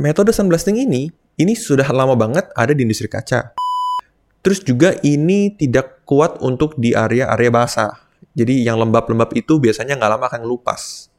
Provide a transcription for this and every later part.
metode sandblasting ini, ini sudah lama banget ada di industri kaca. Terus juga ini tidak kuat untuk di area-area basah. Jadi yang lembab-lembab itu biasanya nggak lama akan ngelupas.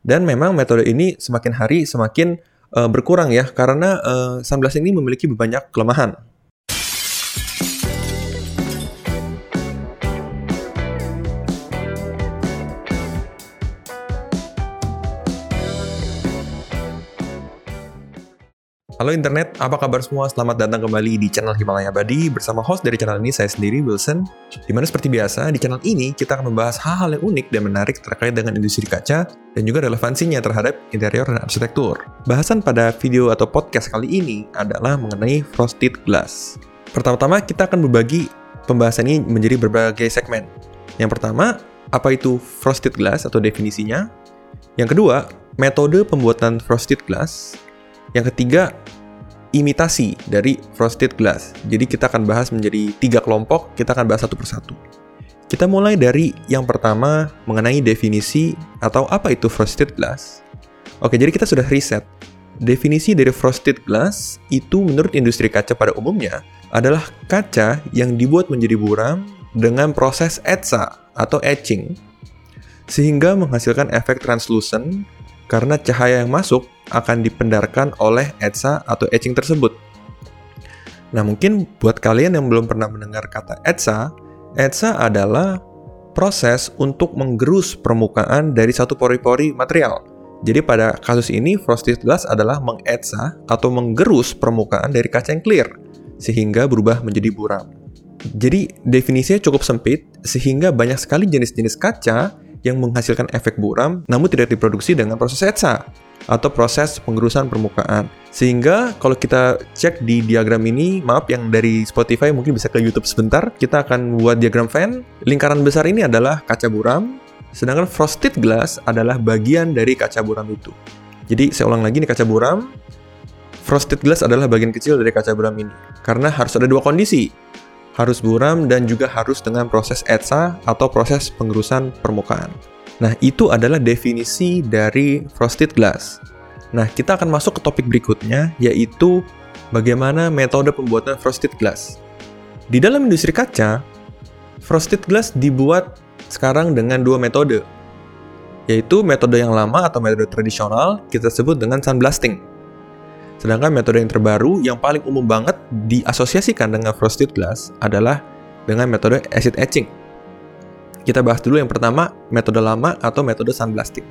Dan memang metode ini semakin hari semakin uh, berkurang ya, karena uh, sandblasting ini memiliki banyak kelemahan. Halo internet, apa kabar semua? Selamat datang kembali di channel Himalaya Badi bersama host dari channel ini saya sendiri Wilson. Di mana seperti biasa di channel ini kita akan membahas hal-hal yang unik dan menarik terkait dengan industri kaca dan juga relevansinya terhadap interior dan arsitektur. Bahasan pada video atau podcast kali ini adalah mengenai frosted glass. Pertama-tama kita akan berbagi pembahasan ini menjadi berbagai segmen. Yang pertama, apa itu frosted glass atau definisinya? Yang kedua, metode pembuatan frosted glass. Yang ketiga, imitasi dari frosted glass. Jadi kita akan bahas menjadi tiga kelompok, kita akan bahas satu persatu. Kita mulai dari yang pertama mengenai definisi atau apa itu frosted glass. Oke, jadi kita sudah riset. Definisi dari frosted glass itu menurut industri kaca pada umumnya adalah kaca yang dibuat menjadi buram dengan proses etsa atau etching sehingga menghasilkan efek translucent karena cahaya yang masuk akan dipendarkan oleh etsa atau etching tersebut. Nah, mungkin buat kalian yang belum pernah mendengar kata etsa, etsa adalah proses untuk menggerus permukaan dari satu pori-pori material. Jadi pada kasus ini frosted glass adalah mengetsa atau menggerus permukaan dari kaca yang clear sehingga berubah menjadi buram. Jadi definisinya cukup sempit sehingga banyak sekali jenis-jenis kaca yang menghasilkan efek buram namun tidak diproduksi dengan proses etsa atau proses pengerusan permukaan. Sehingga kalau kita cek di diagram ini, maaf yang dari Spotify mungkin bisa ke YouTube sebentar, kita akan buat diagram fan. Lingkaran besar ini adalah kaca buram, sedangkan frosted glass adalah bagian dari kaca buram itu. Jadi saya ulang lagi nih kaca buram, frosted glass adalah bagian kecil dari kaca buram ini. Karena harus ada dua kondisi, harus buram dan juga harus dengan proses etsa atau proses pengerusan permukaan. Nah, itu adalah definisi dari frosted glass. Nah, kita akan masuk ke topik berikutnya, yaitu bagaimana metode pembuatan frosted glass. Di dalam industri kaca, frosted glass dibuat sekarang dengan dua metode, yaitu metode yang lama atau metode tradisional kita sebut dengan sandblasting. Sedangkan metode yang terbaru yang paling umum banget diasosiasikan dengan frosted glass adalah dengan metode acid etching kita bahas dulu yang pertama, metode lama atau metode sandblasting.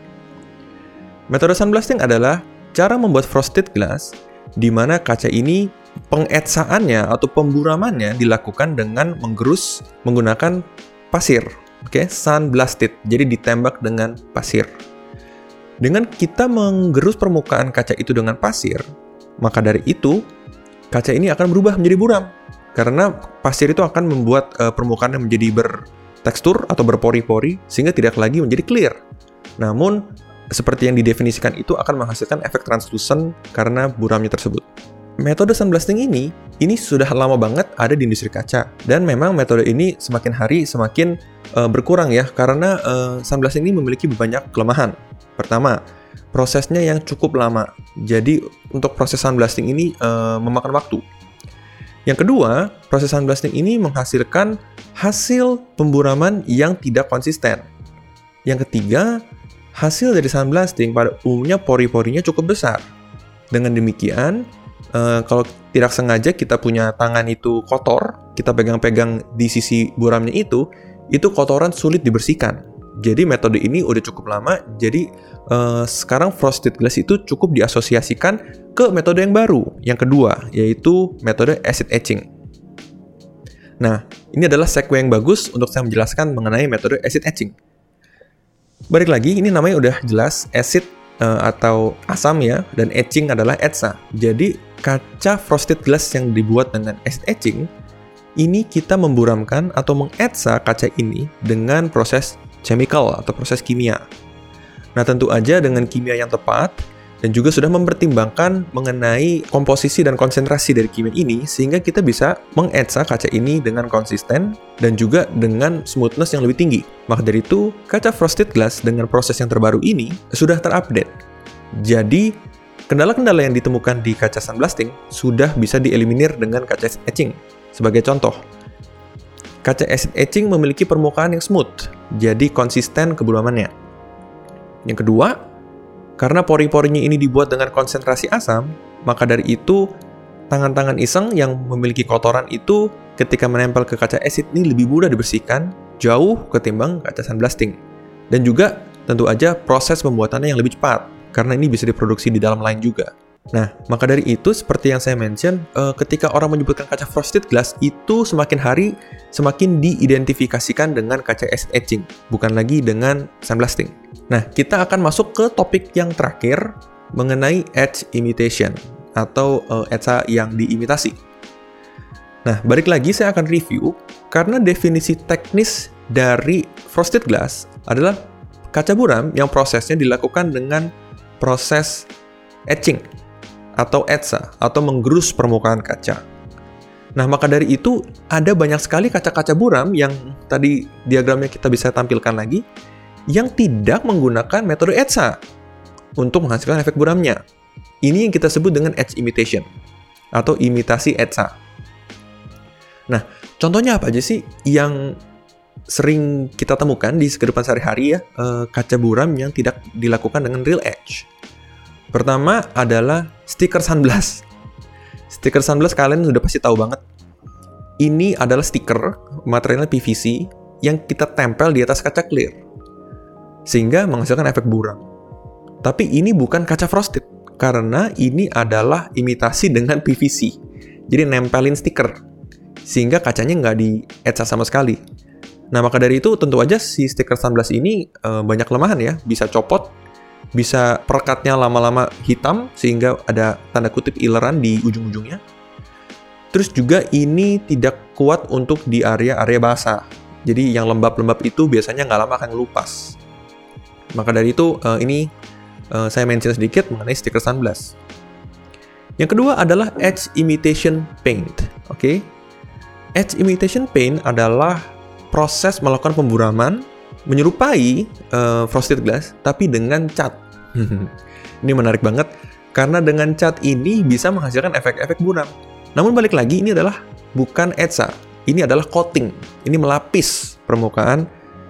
Metode sandblasting adalah cara membuat frosted glass di mana kaca ini pengetsaannya atau pemburamannya dilakukan dengan menggerus menggunakan pasir. Oke, okay? sandblasted. Jadi ditembak dengan pasir. Dengan kita menggerus permukaan kaca itu dengan pasir, maka dari itu kaca ini akan berubah menjadi buram karena pasir itu akan membuat uh, permukaannya menjadi ber tekstur atau berpori-pori sehingga tidak lagi menjadi clear. Namun, seperti yang didefinisikan itu akan menghasilkan efek translucent karena buramnya tersebut. Metode sandblasting ini, ini sudah lama banget ada di industri kaca. Dan memang metode ini semakin hari semakin uh, berkurang ya, karena uh, sandblasting ini memiliki banyak kelemahan. Pertama, prosesnya yang cukup lama. Jadi untuk proses sandblasting ini uh, memakan waktu. Yang kedua, proses sandblasting ini menghasilkan hasil pemburaman yang tidak konsisten. Yang ketiga, hasil dari sandblasting pada umumnya pori-porinya cukup besar. Dengan demikian, uh, kalau tidak sengaja kita punya tangan itu kotor, kita pegang-pegang di sisi buramnya itu, itu kotoran sulit dibersihkan. Jadi metode ini udah cukup lama, jadi uh, sekarang frosted glass itu cukup diasosiasikan ke metode yang baru, yang kedua, yaitu metode acid etching. Nah, ini adalah segue yang bagus untuk saya menjelaskan mengenai metode acid etching. Balik lagi, ini namanya udah jelas acid uh, atau asam ya, dan etching adalah etsa. Jadi, kaca frosted glass yang dibuat dengan acid etching, ini kita memburamkan atau mengetsa kaca ini dengan proses chemical atau proses kimia. Nah, tentu aja dengan kimia yang tepat dan juga sudah mempertimbangkan mengenai komposisi dan konsentrasi dari kimia ini sehingga kita bisa mengetsa kaca ini dengan konsisten dan juga dengan smoothness yang lebih tinggi. Maka dari itu, kaca frosted glass dengan proses yang terbaru ini sudah terupdate. Jadi, kendala-kendala yang ditemukan di kaca sandblasting sudah bisa dieliminir dengan kaca etching. Sebagai contoh, kaca acid etching memiliki permukaan yang smooth, jadi konsisten keburamannya. Yang kedua, karena pori-porinya ini dibuat dengan konsentrasi asam, maka dari itu tangan-tangan iseng yang memiliki kotoran itu ketika menempel ke kaca acid ini lebih mudah dibersihkan jauh ketimbang kaca sandblasting. Dan juga tentu aja proses pembuatannya yang lebih cepat karena ini bisa diproduksi di dalam line juga. Nah, maka dari itu seperti yang saya mention, uh, ketika orang menyebutkan kaca frosted glass itu semakin hari semakin diidentifikasikan dengan kaca acid etching, bukan lagi dengan sandblasting. Nah, kita akan masuk ke topik yang terakhir mengenai edge imitation atau uh, etsa yang diimitasi. Nah, balik lagi saya akan review karena definisi teknis dari frosted glass adalah kaca buram yang prosesnya dilakukan dengan proses etching atau etsa atau menggerus permukaan kaca. Nah, maka dari itu ada banyak sekali kaca-kaca buram yang tadi diagramnya kita bisa tampilkan lagi yang tidak menggunakan metode etsa untuk menghasilkan efek buramnya. Ini yang kita sebut dengan edge imitation atau imitasi etsa. Nah, contohnya apa aja sih yang sering kita temukan di kehidupan sehari-hari ya, eh, kaca buram yang tidak dilakukan dengan real edge. Pertama adalah stiker sunblast. Stiker sunblast kalian sudah pasti tahu banget. Ini adalah stiker materialnya PVC yang kita tempel di atas kaca clear. Sehingga menghasilkan efek buram. Tapi ini bukan kaca frosted karena ini adalah imitasi dengan PVC. Jadi nempelin stiker sehingga kacanya nggak di etsa sama sekali. Nah, maka dari itu tentu aja si stiker sunblast ini e, banyak kelemahan ya, bisa copot, bisa perekatnya lama-lama hitam sehingga ada tanda kutip ileran di ujung-ujungnya. Terus juga ini tidak kuat untuk di area-area basah. Jadi yang lembab-lembab itu biasanya nggak lama akan ngelupas. Maka dari itu e, ini e, saya mention sedikit mengenai stiker sunblast. Yang kedua adalah edge imitation paint. Oke, okay? edge imitation paint adalah proses melakukan pemburaman menyerupai uh, frosted glass tapi dengan cat. ini menarik banget karena dengan cat ini bisa menghasilkan efek-efek buram. Namun balik lagi ini adalah bukan etsa, ini adalah coating. Ini melapis permukaan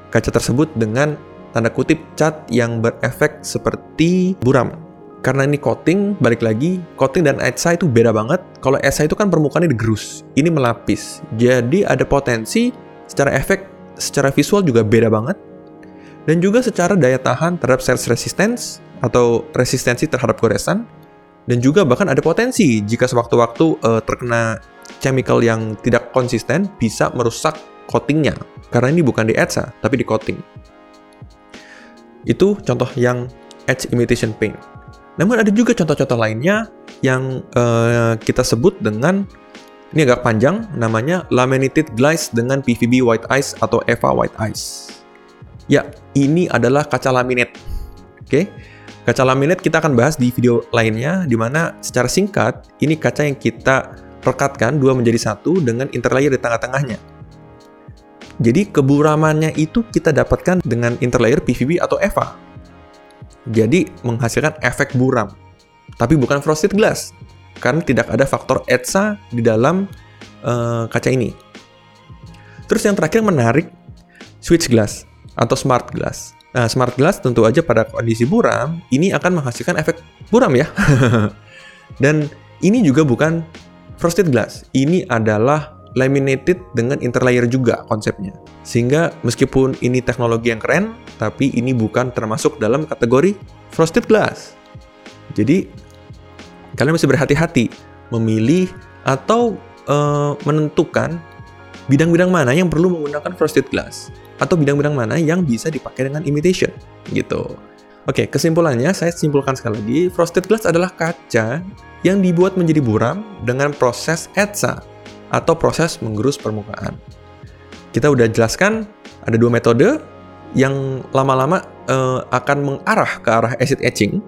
kaca tersebut dengan tanda kutip cat yang berefek seperti buram. Karena ini coating, balik lagi, coating dan etsa itu beda banget. Kalau etsa itu kan permukaannya digerus, ini melapis. Jadi ada potensi secara efek, secara visual juga beda banget. Dan juga secara daya tahan terhadap sales resistance atau resistensi terhadap goresan. Dan juga bahkan ada potensi jika sewaktu-waktu uh, terkena chemical yang tidak konsisten bisa merusak coatingnya. Karena ini bukan di etsa, tapi di coating. Itu contoh yang edge imitation paint. Namun ada juga contoh-contoh lainnya yang uh, kita sebut dengan ini agak panjang, namanya Laminated Glaze dengan PVB White Ice atau EVA White Ice. Ya, ini adalah kaca laminate. Oke, kaca laminate kita akan bahas di video lainnya, di mana secara singkat, ini kaca yang kita rekatkan dua menjadi satu dengan interlayer di tengah-tengahnya. Jadi keburamannya itu kita dapatkan dengan interlayer PVB atau EVA. Jadi menghasilkan efek buram. Tapi bukan frosted glass, karena tidak ada faktor etsa di dalam uh, kaca ini. Terus yang terakhir menarik, switch glass atau smart glass. Nah, smart glass tentu aja pada kondisi buram, ini akan menghasilkan efek buram ya. Dan ini juga bukan frosted glass. Ini adalah laminated dengan interlayer juga konsepnya. Sehingga meskipun ini teknologi yang keren, tapi ini bukan termasuk dalam kategori frosted glass. Jadi kalian mesti berhati-hati memilih atau uh, menentukan bidang-bidang mana yang perlu menggunakan frosted glass atau bidang-bidang mana yang bisa dipakai dengan imitation gitu. Oke, kesimpulannya saya simpulkan sekali lagi, frosted glass adalah kaca yang dibuat menjadi buram dengan proses etsa atau proses menggerus permukaan. Kita udah jelaskan ada dua metode yang lama-lama uh, akan mengarah ke arah acid etching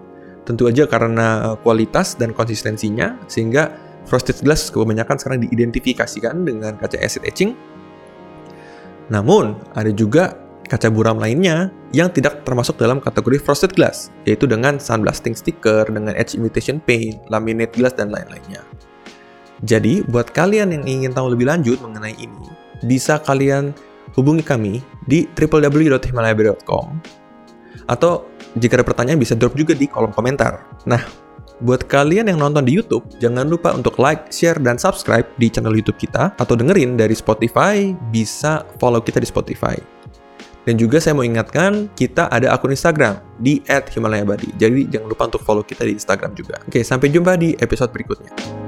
Tentu aja karena kualitas dan konsistensinya, sehingga frosted glass kebanyakan sekarang diidentifikasikan dengan kaca acid etching. Namun, ada juga kaca buram lainnya yang tidak termasuk dalam kategori frosted glass, yaitu dengan sunblasting sticker, dengan edge imitation paint, laminate glass, dan lain-lainnya. Jadi, buat kalian yang ingin tahu lebih lanjut mengenai ini, bisa kalian hubungi kami di www.himalaya.com atau jika ada pertanyaan bisa drop juga di kolom komentar. Nah, Buat kalian yang nonton di YouTube, jangan lupa untuk like, share, dan subscribe di channel YouTube kita, atau dengerin dari Spotify, bisa follow kita di Spotify. Dan juga saya mau ingatkan, kita ada akun Instagram di @himalayabadi. Jadi jangan lupa untuk follow kita di Instagram juga. Oke, sampai jumpa di episode berikutnya.